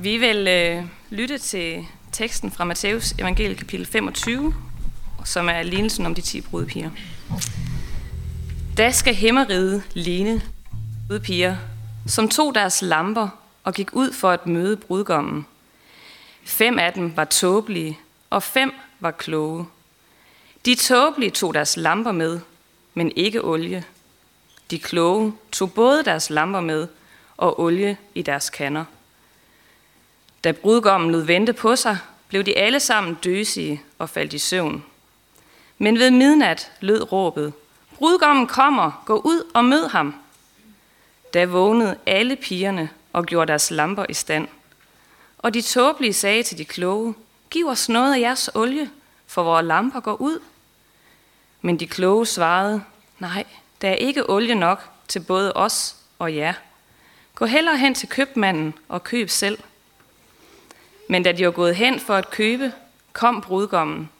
Vi vil øh, lytte til teksten fra Matteus evangelie kapitel 25, som er lignelsen om de 10 brudpiger. Da skal himmeriget ligne brudpiger, som tog deres lamper og gik ud for at møde brudgommen. Fem af dem var tåbelige, og fem var kloge. De tåbelige tog deres lamper med, men ikke olie. De kloge tog både deres lamper med og olie i deres kander. Da brudgommen lod vente på sig, blev de alle sammen døsige og faldt i søvn. Men ved midnat lød råbet, Brudgommen kommer, gå ud og mød ham. Da vågnede alle pigerne og gjorde deres lamper i stand. Og de tåbelige sagde til de kloge, Giv os noget af jeres olie, for vores lamper går ud. Men de kloge svarede, Nej, der er ikke olie nok til både os og jer. Gå hellere hen til købmanden og køb selv. Men da de var gået hen for at købe, kom brudgommen,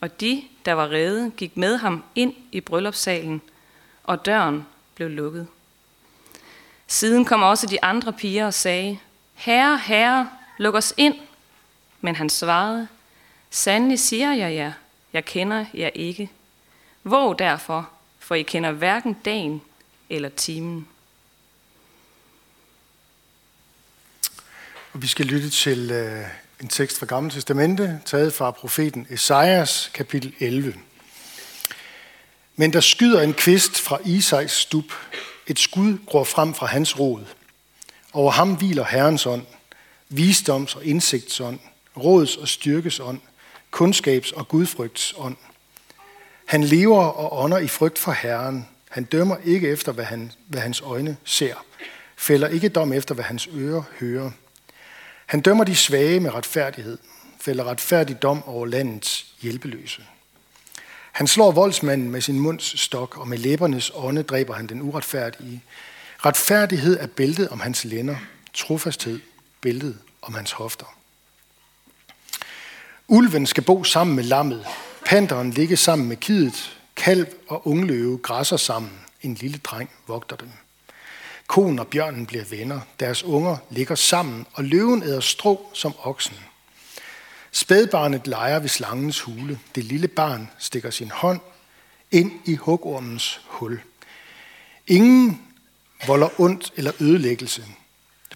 og de, der var rede, gik med ham ind i bryllupssalen, og døren blev lukket. Siden kom også de andre piger og sagde, Herre, herre, luk os ind. Men han svarede, Sandelig siger jeg jer, jeg kender jer ikke. Våg derfor, for I kender hverken dagen eller timen. Og vi skal lytte til øh, en tekst fra Gamle Testamente, taget fra profeten Esajas kapitel 11. Men der skyder en kvist fra Isais stup. Et skud gror frem fra hans rod. Over ham hviler Herrens ånd, visdoms- og indsigtsånd, råds- og styrkesånd, kundskabs- og gudfrygtsånd. Han lever og ånder i frygt for Herren. Han dømmer ikke efter, hvad, han, hvad hans øjne ser. Fælder ikke dom efter, hvad hans ører hører. Han dømmer de svage med retfærdighed, fælder retfærdig dom over landets hjælpeløse. Han slår voldsmanden med sin munds stok, og med læbernes ånde dræber han den uretfærdige. Retfærdighed er bæltet om hans lænder, trofasthed bæltet om hans hofter. Ulven skal bo sammen med lammet, panteren ligge sammen med kidet, kalv og ungløve græsser sammen, en lille dreng vogter dem. Konen og bjørnen bliver venner, deres unger ligger sammen, og løven æder strå som oksen. Spædbarnet leger ved slangens hule. Det lille barn stikker sin hånd ind i hugormens hul. Ingen volder ondt eller ødelæggelse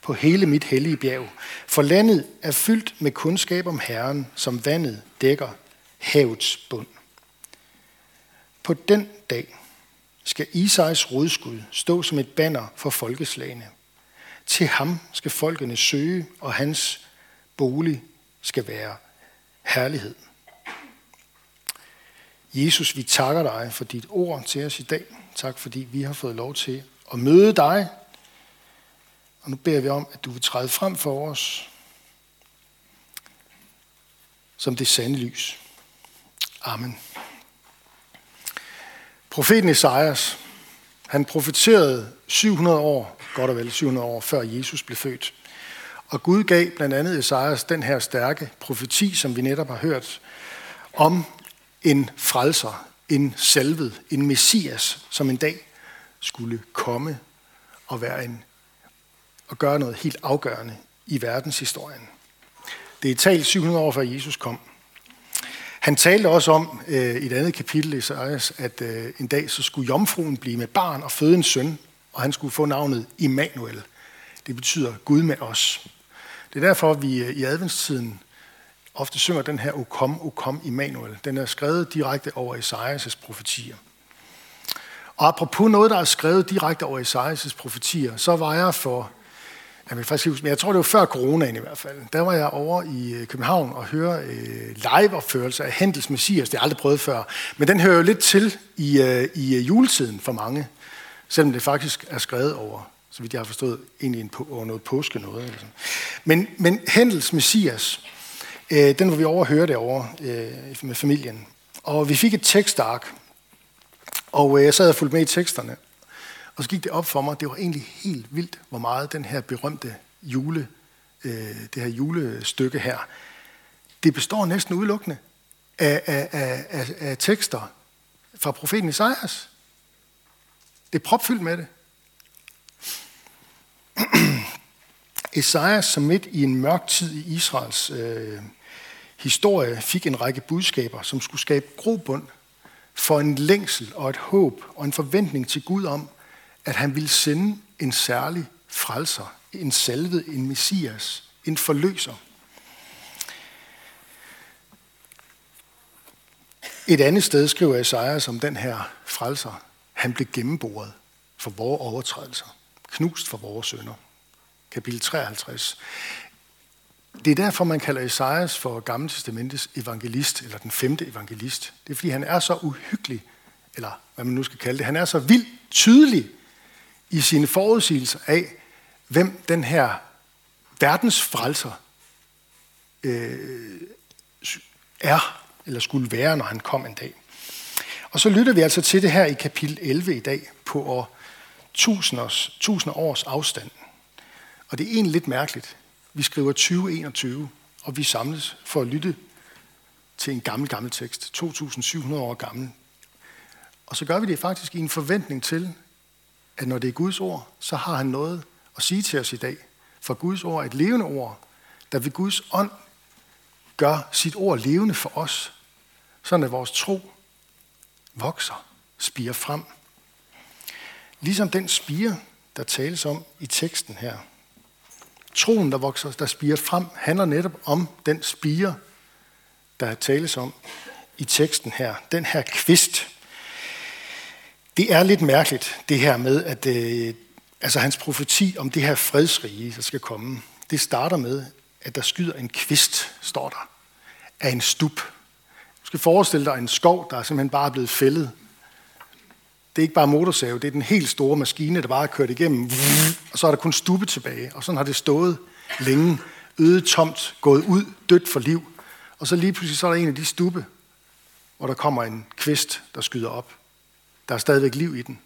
på hele mit hellige bjerg, for landet er fyldt med kundskab om Herren, som vandet dækker havets bund. På den dag skal Isais rodskud stå som et banner for folkeslagene. Til ham skal folkene søge, og hans bolig skal være herlighed. Jesus, vi takker dig for dit ord til os i dag. Tak fordi vi har fået lov til at møde dig. Og nu beder vi om, at du vil træde frem for os som det sande lys. Amen. Profeten Esajas, han profeterede 700 år, godt og vel 700 år før Jesus blev født. Og Gud gav blandt andet Esajas den her stærke profeti, som vi netop har hørt, om en frelser, en salvet, en messias, som en dag skulle komme og være en og gøre noget helt afgørende i verdenshistorien. Det er talt 700 år før Jesus kom. Han talte også om øh, i et andet kapitel i Isaias, at øh, en dag så skulle jomfruen blive med barn og føde en søn, og han skulle få navnet Immanuel. Det betyder Gud med os. Det er derfor, vi øh, i adventstiden ofte synger den her O kom, O kom, Immanuel. Den er skrevet direkte over Isaias' profetier. Og apropos noget, der er skrevet direkte over Isaias' profetier, så var jeg for jeg, vil faktisk huske, men jeg tror, det var før coronaen i hvert fald. Der var jeg over i øh, København og høre øh, live-opførelse af Hendels Messias. Det har jeg aldrig prøvet før. Men den hører jo lidt til i, øh, i øh, juletiden for mange. Selvom det faktisk er skrevet over, så vidt jeg har forstået, egentlig en på, over noget påske noget. Eller sådan. Men, men Hendels Messias, øh, den var vi over at høre derovre øh, med familien. Og vi fik et tekstark, og øh, jeg sad og fulgte med i teksterne. Og så gik det op for mig, det var egentlig helt vildt, hvor meget den her berømte jule, øh, det her julestykke her, det består næsten udelukkende af, af, af, af, af tekster fra profeten Isaias. Det er propfyldt med det. Esajas, som midt i en mørk tid i Israels øh, historie, fik en række budskaber, som skulle skabe grobund for en længsel og et håb og en forventning til Gud om, at han ville sende en særlig frelser, en salvet, en messias, en forløser. Et andet sted skriver Esajas om den her frelser. Han blev gennemboret for vores overtrædelser, knust for vores sønder. Kapitel 53. Det er derfor, man kalder Esajas for Gamle Testamentets evangelist, eller den femte evangelist. Det er, fordi han er så uhyggelig, eller hvad man nu skal kalde det, han er så vildt tydelig i sine forudsigelser af, hvem den her verdens frelser øh, er, eller skulle være, når han kom en dag. Og så lytter vi altså til det her i kapitel 11 i dag, på år tusinders, tusind års afstand. Og det er egentlig lidt mærkeligt. Vi skriver 2021, og vi samles for at lytte til en gammel, gammel tekst, 2.700 år gammel. Og så gør vi det faktisk i en forventning til, at når det er Guds ord, så har han noget at sige til os i dag. For Guds ord er et levende ord, der ved Guds ånd gør sit ord levende for os, sådan at vores tro vokser, spiger frem. Ligesom den spire, der tales om i teksten her. Troen, der vokser, der spiger frem, handler netop om den spire, der tales om i teksten her. Den her kvist. Det er lidt mærkeligt, det her med, at øh, altså hans profeti om det her fredsrige, der skal komme, det starter med, at der skyder en kvist, står der, af en stup. Du skal forestille dig en skov, der er simpelthen bare blevet fældet. Det er ikke bare motorsave, det er den helt store maskine, der bare er kørt igennem, og så er der kun stubbe tilbage. Og sådan har det stået længe, øde tomt, gået ud, dødt for liv. Og så lige pludselig så er der en af de stubbe, hvor der kommer en kvist, der skyder op. Der er stadigvæk liv i den.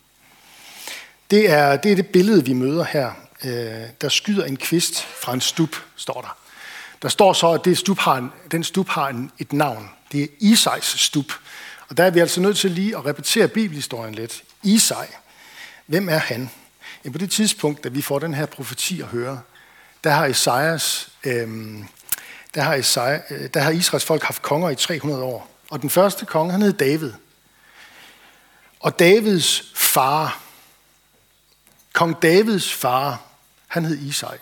Det er det, er det billede, vi møder her. Øh, der skyder en kvist fra en stup, står der. Der står så, at det stup har en, den stup har en, et navn. Det er Isais stup. Og der er vi altså nødt til lige at repetere bibelhistorien lidt. Isai, hvem er han? Ja, på det tidspunkt, da vi får den her profeti at høre, der har Isaias, øh, der har, Isai, øh, der har Israels folk haft konger i 300 år. Og den første konge, han hed David. Og Davids far, kong Davids far, han hed Isai.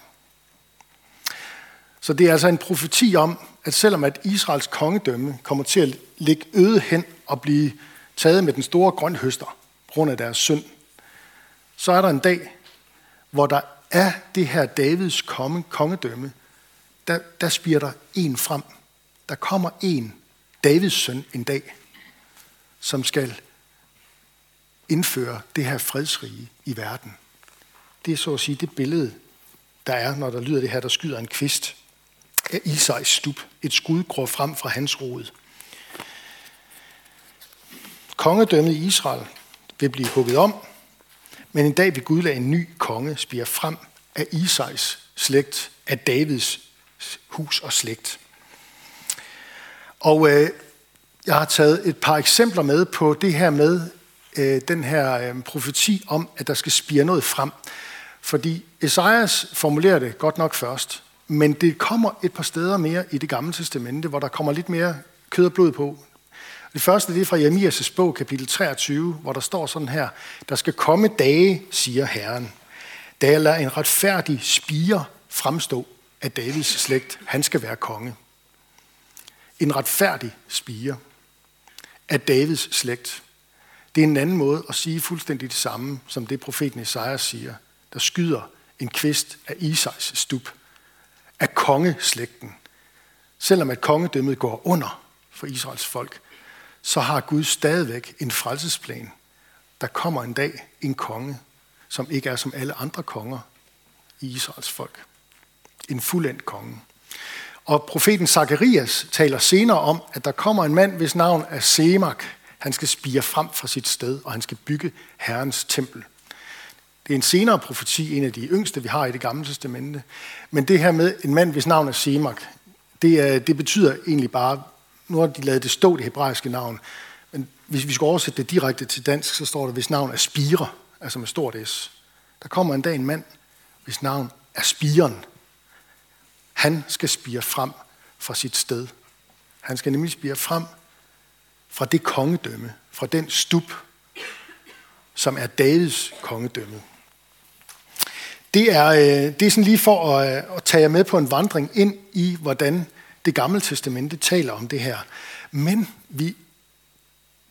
Så det er altså en profeti om, at selvom at Israels kongedømme kommer til at ligge øde hen og blive taget med den store grønhøster på grund af deres synd, så er der en dag, hvor der er det her Davids komme, kongedømme, der, der spiger der en frem. Der kommer en, Davids søn, en dag, som skal indføre det her fredsrige i verden. Det er så at sige det billede, der er, når der lyder det her, der skyder en kvist af Isais stup. Et skud går frem fra hans rod. Kongedømmet i Israel vil blive hugget om, men en dag vil Gud lade en ny konge spire frem af Isais slægt, af Davids hus og slægt. Og øh, jeg har taget et par eksempler med på det her med øh, den her øh, profeti om, at der skal spire noget frem. Fordi Esajas formulerer det godt nok først, men det kommer et par steder mere i det gamle testamente, hvor der kommer lidt mere kød og blod på. Det første det er fra Jeremias' bog, kapitel 23, hvor der står sådan her, der skal komme dage, siger Herren, da jeg lader en retfærdig spire fremstå af Davids slægt. Han skal være konge. En retfærdig spire af Davids slægt. Det er en anden måde at sige fuldstændig det samme, som det profeten Isaiah siger. Der skyder en kvist af Isais stup af kongeslægten. Selvom at kongedømmet går under for Israels folk, så har Gud stadigvæk en frelsesplan. Der kommer en dag en konge, som ikke er som alle andre konger i Israels folk. En fuldendt konge. Og profeten Zakarias taler senere om, at der kommer en mand, hvis navn er Semak. Han skal spire frem fra sit sted, og han skal bygge Herrens tempel. Det er en senere profeti, en af de yngste, vi har i det gamle testamente. Men det her med en mand, hvis navn er Semak, det, det betyder egentlig bare, nu har de lavet det stå, det hebraiske navn, men hvis vi skulle oversætte det direkte til dansk, så står der, hvis navn er Spire, altså med stort S. Der kommer en dag en mand, hvis navn er Spiren. Han skal spire frem fra sit sted. Han skal nemlig spire frem fra det kongedømme, fra den stup, som er Davids kongedømme. Det er, øh, det er sådan lige for at, øh, at tage jer med på en vandring ind i, hvordan det gamle testamente taler om det her. Men vi,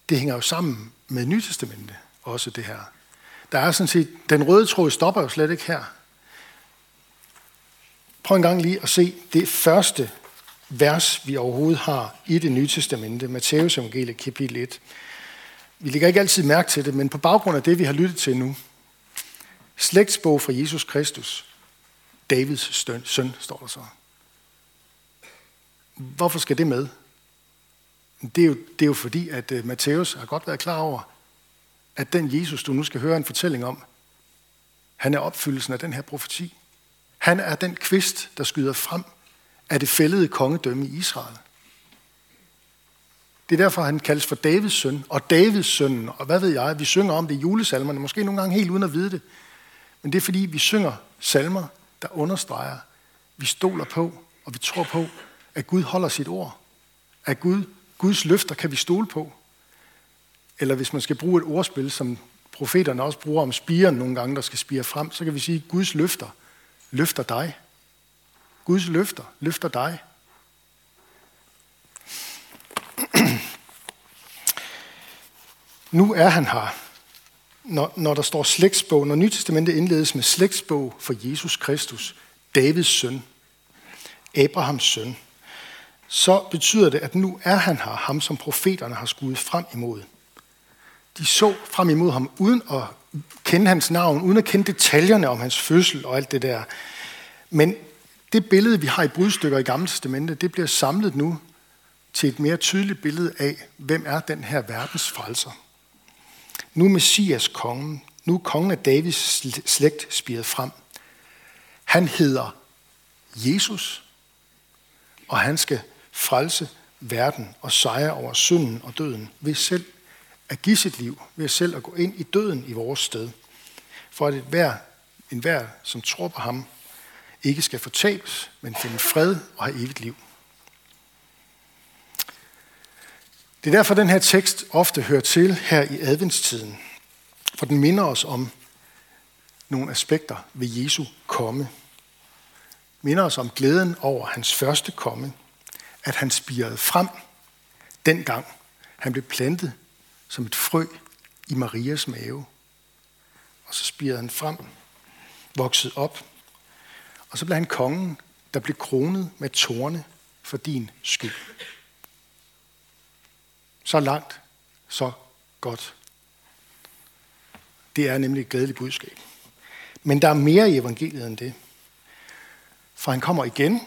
det hænger jo sammen med Nye Testamente, også det her. Der er sådan set, den røde tråd stopper jo slet ikke her. Prøv en gang lige at se det første vers, vi overhovedet har i det nye testamente, Matteus evangeliet kapitel 1. Vi lægger ikke altid mærke til det, men på baggrund af det, vi har lyttet til nu, slægtsbog fra Jesus Kristus, Davids søn, står der så. Hvorfor skal det med? Det er jo, det er jo fordi, at øh, Matthæus har godt været klar over, at den Jesus, du nu skal høre en fortælling om, han er opfyldelsen af den her profeti. Han er den kvist, der skyder frem af det fældede kongedømme i Israel. Det er derfor, han kaldes for Davids søn, og Davids søn, og hvad ved jeg, vi synger om det i julesalmerne, måske nogle gange helt uden at vide det. Men det er fordi, vi synger salmer, der understreger, vi stoler på, og vi tror på, at Gud holder sit ord. At Gud, Guds løfter kan vi stole på. Eller hvis man skal bruge et ordspil, som profeterne også bruger om spiren nogle gange, der skal spire frem, så kan vi sige, at Guds løfter løfter dig. Guds løfter løfter dig. nu er han her. Når, når der står slægtsbog, når Nytestamentet indledes med slægtsbog for Jesus Kristus, Davids søn, Abrahams søn, så betyder det, at nu er han her, ham som profeterne har skudt frem imod. De så frem imod ham uden at kende hans navn, uden at kende detaljerne om hans fødsel og alt det der. Men det billede, vi har i brudstykker i Gamle Testamentet, det bliver samlet nu til et mere tydeligt billede af, hvem er den her verdens frelser. Nu er Messias kongen, nu er kongen af Davids slægt spiret frem. Han hedder Jesus, og han skal frelse verden og sejre over synden og døden ved selv at give sit liv, ved selv at gå ind i døden i vores sted. For at et hver, en hver, som tror på ham, ikke skal fortabes, men finde fred og have evigt liv. Det er derfor, den her tekst ofte hører til her i adventstiden, for den minder os om nogle aspekter ved Jesu komme. Minder os om glæden over hans første komme, at han spirede frem dengang han blev plantet som et frø i Marias mave. Og så spirede han frem, voksede op, og så blev han kongen, der blev kronet med tårne for din skyld. Så langt, så godt. Det er nemlig et glædeligt budskab. Men der er mere i evangeliet end det. For han kommer igen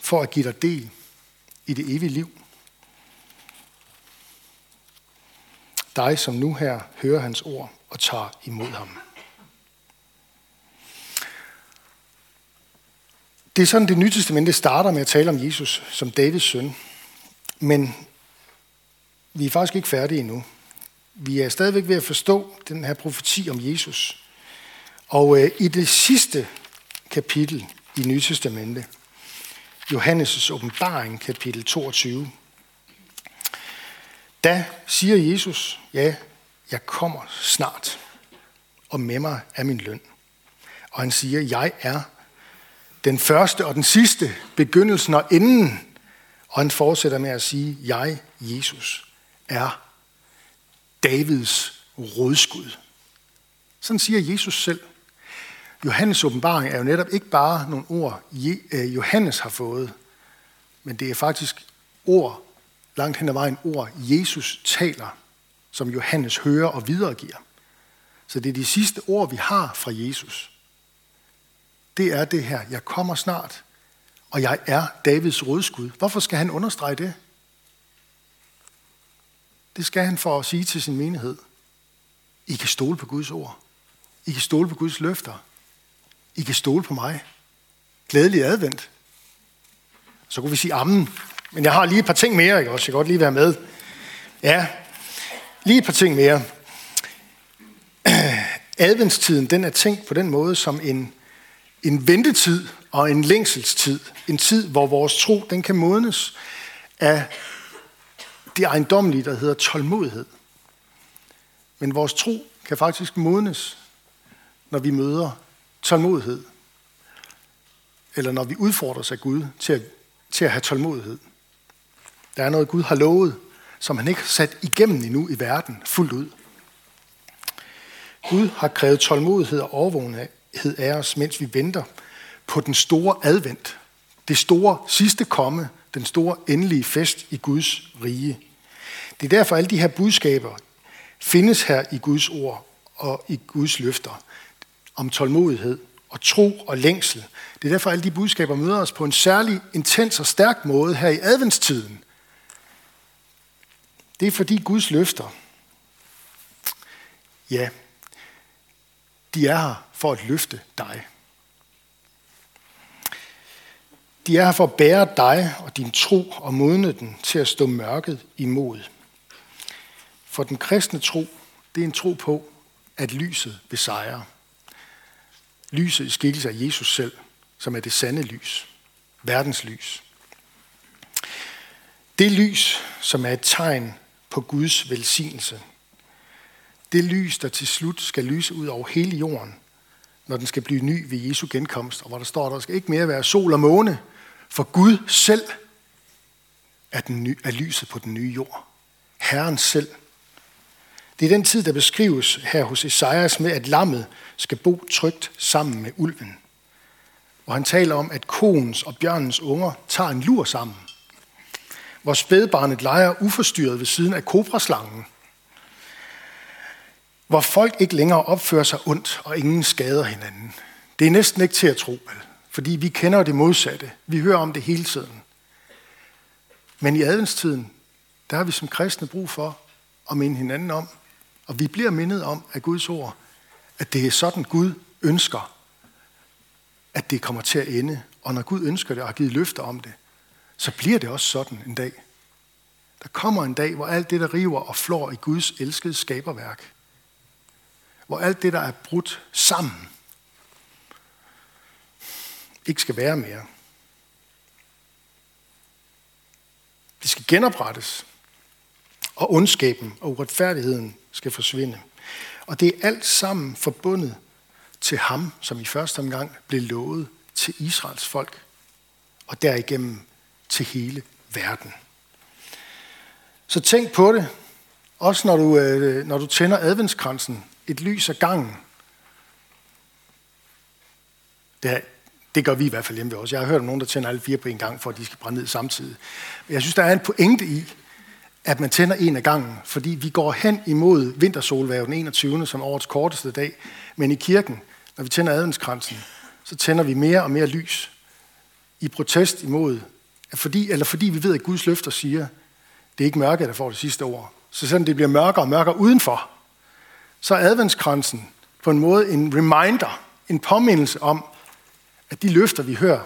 for at give dig del i det evige liv. Dig, som nu her hører hans ord og tager imod ham. Det er sådan, det nye testamente starter med at tale om Jesus som Davids søn. Men vi er faktisk ikke færdige endnu. Vi er stadigvæk ved at forstå den her profeti om Jesus. Og øh, i det sidste kapitel i Nye Testamente, Johannes' åbenbaring, kapitel 22, der siger Jesus, ja, jeg kommer snart, og med mig er min løn. Og han siger, jeg er den første og den sidste, begyndelsen og enden. Og han fortsætter med at sige, jeg, Jesus, er Davids rådskud. Sådan siger Jesus selv. Johannes åbenbaring er jo netop ikke bare nogle ord, øh, Johannes har fået, men det er faktisk ord, langt hen ad vejen ord, Jesus taler, som Johannes hører og videregiver. Så det er de sidste ord, vi har fra Jesus det er det her, jeg kommer snart, og jeg er Davids rådskud. Hvorfor skal han understrege det? Det skal han for at sige til sin menighed. I kan stole på Guds ord. I kan stole på Guds løfter. I kan stole på mig. Glædelig advent. Så kunne vi sige ammen. Men jeg har lige et par ting mere, ikke også? Jeg kan godt lige være med. Ja, lige et par ting mere. Adventstiden, den er tænkt på den måde som en en ventetid og en længselstid. En tid, hvor vores tro den kan modnes af det ejendomlige, der hedder tålmodighed. Men vores tro kan faktisk modnes, når vi møder tålmodighed. Eller når vi udfordres af Gud til at, til at have tålmodighed. Der er noget, Gud har lovet, som han ikke har sat igennem endnu i verden fuldt ud. Gud har krævet tålmodighed og overvågenhed af os, mens vi venter på den store advent. Det store sidste komme, den store endelige fest i Guds rige. Det er derfor, alle de her budskaber findes her i Guds ord og i Guds løfter om tålmodighed og tro og længsel. Det er derfor, alle de budskaber møder os på en særlig intens og stærk måde her i adventstiden. Det er fordi Guds løfter, ja, de er her for at løfte dig. De er her for at bære dig og din tro og modne den til at stå mørket imod. For den kristne tro, det er en tro på, at lyset besejrer. Lyset i skikkelse af Jesus selv, som er det sande lys. Verdens lys. Det lys, som er et tegn på Guds velsignelse. Det lys, der til slut skal lyse ud over hele jorden, når den skal blive ny ved Jesu genkomst, og hvor der står, at der skal ikke mere være sol og måne, for Gud selv er, den nye, er lyset på den nye jord. Herren selv. Det er den tid, der beskrives her hos Esajas med, at lammet skal bo trygt sammen med ulven. Og han taler om, at koens og bjørnens unger tager en lur sammen. Hvor spædbarnet leger uforstyrret ved siden af kobraslangen. Hvor folk ikke længere opfører sig ondt, og ingen skader hinanden. Det er næsten ikke til at tro, vel? Fordi vi kender det modsatte. Vi hører om det hele tiden. Men i adventstiden, der har vi som kristne brug for at minde hinanden om, og vi bliver mindet om af Guds ord, at det er sådan Gud ønsker, at det kommer til at ende. Og når Gud ønsker det og har givet løfter om det, så bliver det også sådan en dag. Der kommer en dag, hvor alt det, der river og flår i Guds elskede skaberværk, hvor alt det, der er brudt sammen, ikke skal være mere. Det skal genoprettes, og ondskaben og uretfærdigheden skal forsvinde. Og det er alt sammen forbundet til ham, som i første omgang blev lovet til Israels folk, og derigennem til hele verden. Så tænk på det, også når du, øh, når du tænder adventskransen, et lys af gangen. Det, det gør vi i hvert fald hjemme ved os. Jeg har hørt om nogen, der tænder alle fire på en gang, for at de skal brænde ned samtidig. Men jeg synes, der er en pointe i, at man tænder en af gangen, fordi vi går hen imod vintersolværv den 21. som årets korteste dag. Men i kirken, når vi tænder adventskransen, så tænder vi mere og mere lys i protest imod, at fordi, eller fordi vi ved, at Guds løfter siger, det er ikke mørke, der får det sidste ord. Så selvom det bliver mørkere og mørkere udenfor, så er adventskransen på en måde en reminder, en påmindelse om, at de løfter, vi hører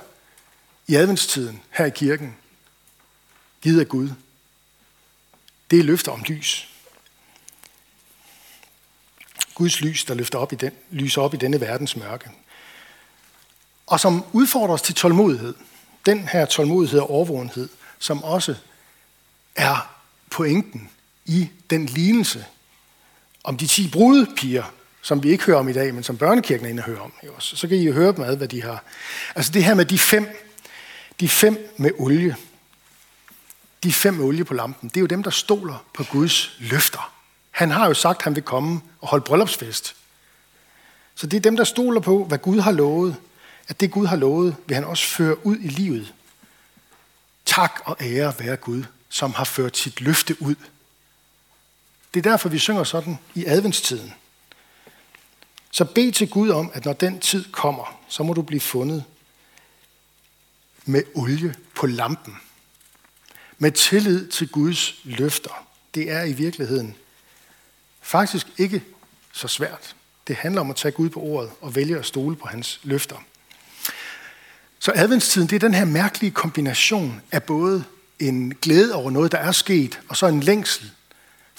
i adventstiden her i kirken, givet af Gud, det er løfter om lys. Guds lys, der løfter op i den, lyser op i denne verdens mørke. Og som udfordrer os til tålmodighed. Den her tålmodighed og overvågenhed, som også er pointen i den lignelse om de ti brudepiger, som vi ikke hører om i dag, men som børnekirken er inde og hører om. Så kan I jo høre dem ad, hvad de har. Altså det her med de fem, de fem med olie. De fem med olie på lampen, det er jo dem, der stoler på Guds løfter. Han har jo sagt, at han vil komme og holde bryllupsfest. Så det er dem, der stoler på, hvad Gud har lovet. At det Gud har lovet, vil han også føre ud i livet. Tak og ære være Gud, som har ført sit løfte ud. Det er derfor, vi synger sådan i adventstiden. Så bed til Gud om, at når den tid kommer, så må du blive fundet med olie på lampen. Med tillid til Guds løfter. Det er i virkeligheden faktisk ikke så svært. Det handler om at tage Gud på ordet og vælge at stole på hans løfter. Så adventstiden, det er den her mærkelige kombination af både en glæde over noget, der er sket, og så en længsel,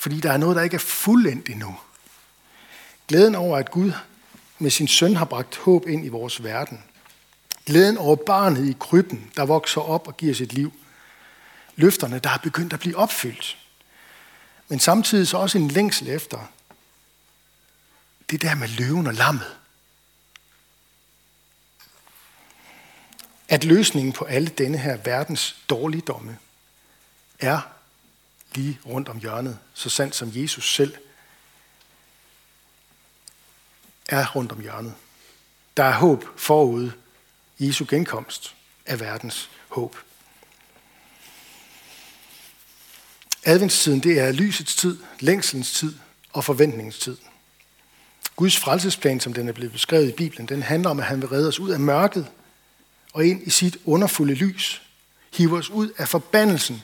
fordi der er noget, der ikke er fuldendt endnu. Glæden over, at Gud med sin søn har bragt håb ind i vores verden. Glæden over barnet i krybben, der vokser op og giver sit liv. Løfterne, der er begyndt at blive opfyldt. Men samtidig så også en længsel efter det der med løven og lammet. At løsningen på alle denne her verdens dårligdomme er lige rundt om hjørnet, så sandt som Jesus selv er rundt om hjørnet. Der er håb forude. Jesu genkomst er verdens håb. Adventstiden, det er lysets tid, længselens tid og forventningens tid. Guds frelsesplan, som den er blevet beskrevet i Bibelen, den handler om, at han vil redde os ud af mørket og ind i sit underfulde lys. Hive os ud af forbandelsen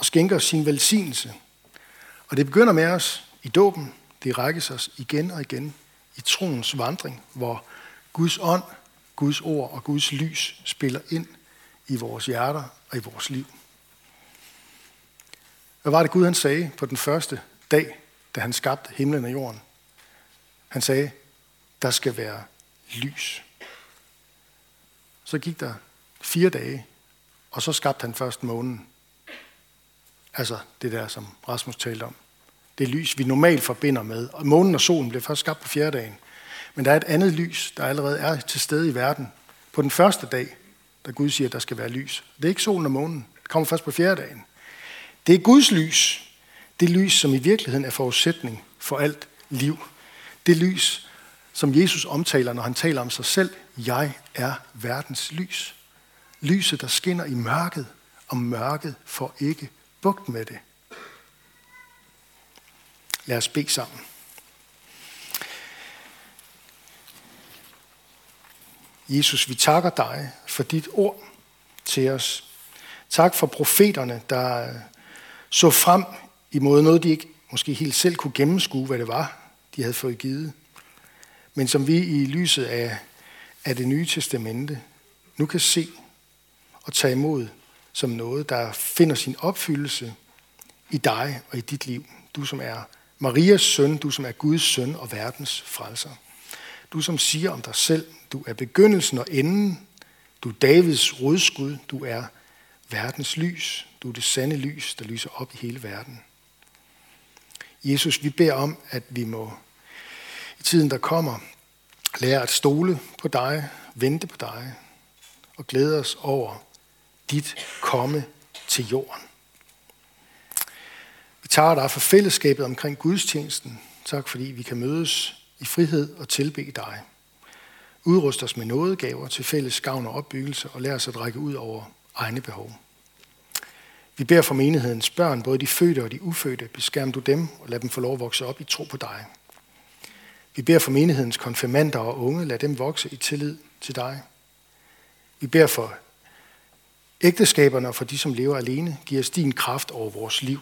og skænker os sin velsignelse. Og det begynder med os i dåben. Det rækkes os igen og igen i troens vandring, hvor Guds ånd, Guds ord og Guds lys spiller ind i vores hjerter og i vores liv. Hvad var det Gud han sagde på den første dag, da han skabte himlen og jorden? Han sagde, der skal være lys. Så gik der fire dage, og så skabte han først månen. Altså det der, som Rasmus talte om. Det lys, vi normalt forbinder med. Og månen og solen blev først skabt på fjerde dagen. Men der er et andet lys, der allerede er til stede i verden. På den første dag, da Gud siger, at der skal være lys. Det er ikke solen og månen. Det kommer først på fjerde dagen. Det er Guds lys. Det lys, som i virkeligheden er forudsætning for alt liv. Det lys, som Jesus omtaler, når han taler om sig selv. Jeg er verdens lys. Lyset, der skinner i mørket, og mørket får ikke bugt med det. Lad os bede sammen. Jesus, vi takker dig for dit ord til os. Tak for profeterne, der så frem imod noget, de ikke måske helt selv kunne gennemskue, hvad det var, de havde fået givet. Men som vi i lyset af, af det nye testamente nu kan se og tage imod som noget, der finder sin opfyldelse i dig og i dit liv. Du som er Marias søn, du som er Guds søn og verdens frelser. Du som siger om dig selv, du er begyndelsen og enden. Du er Davids rodskud. Du er verdens lys. Du er det sande lys, der lyser op i hele verden. Jesus, vi beder om, at vi må i tiden, der kommer, lære at stole på dig, vente på dig og glæde os over dit komme til jorden. Vi tager dig for fællesskabet omkring gudstjenesten. Tak fordi vi kan mødes i frihed og tilbe dig. Udrust os med nådegaver til fælles gavn og opbyggelse, og lad os at række ud over egne behov. Vi beder for menighedens børn, både de fødte og de ufødte, beskærm du dem og lad dem få lov at vokse op i tro på dig. Vi beder for menighedens konfirmander og unge, lad dem vokse i tillid til dig. Vi beder for ægteskaberne og for de, som lever alene, giv os din kraft over vores liv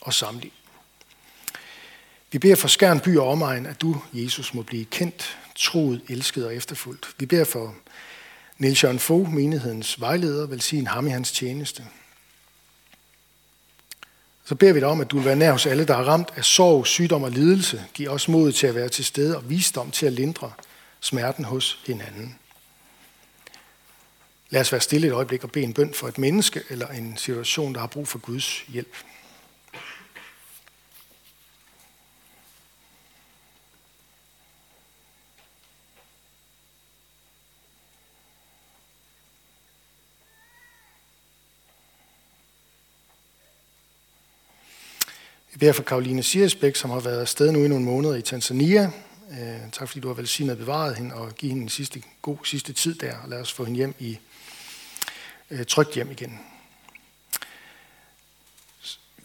og samliv. Vi beder for Skærn by og omegn, at du, Jesus, må blive kendt, troet, elsket og efterfulgt. Vi beder for Niels Jørgen Fogh, menighedens vejleder, velsign ham i hans tjeneste. Så beder vi dig om, at du vil være nær hos alle, der er ramt af sorg, sygdom og lidelse. Giv os mod til at være til stede og visdom til at lindre smerten hos hinanden. Lad os være stille et øjeblik og bede en bøn for et menneske eller en situation, der har brug for Guds hjælp. beder for Karoline Siersbæk, som har været afsted nu i nogle måneder i Tanzania. Øh, tak fordi du har velsignet bevaret hende og givet hende en sidste, god sidste tid der. Og lad os få hende hjem i øh, trygt hjem igen.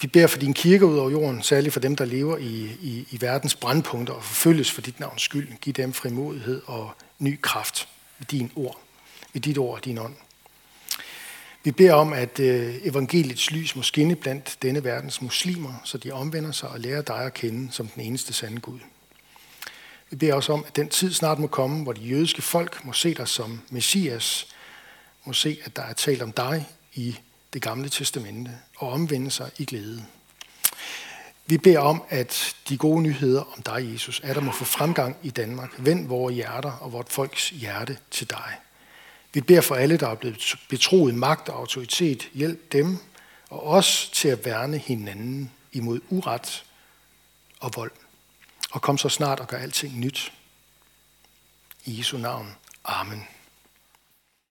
Vi beder for din kirke ud over jorden, særligt for dem, der lever i, i, i verdens brandpunkter og forfølges for dit navns skyld. Giv dem frimodighed og ny kraft ved din ord, ved dit ord og din ånd. Vi beder om, at øh, evangeliets lys må skinne blandt denne verdens muslimer, så de omvender sig og lærer dig at kende som den eneste sande Gud. Vi beder også om, at den tid snart må komme, hvor de jødiske folk må se dig som Messias, må se, at der er talt om dig i det gamle testamente, og omvende sig i glæde. Vi beder om, at de gode nyheder om dig, Jesus, er der må få fremgang i Danmark. Vend vores hjerter og vort folks hjerte til dig. Vi beder for alle, der er blevet betroet magt og autoritet. Hjælp dem og os til at værne hinanden imod uret og vold. Og kom så snart og gør alting nyt. I Jesu navn. Amen.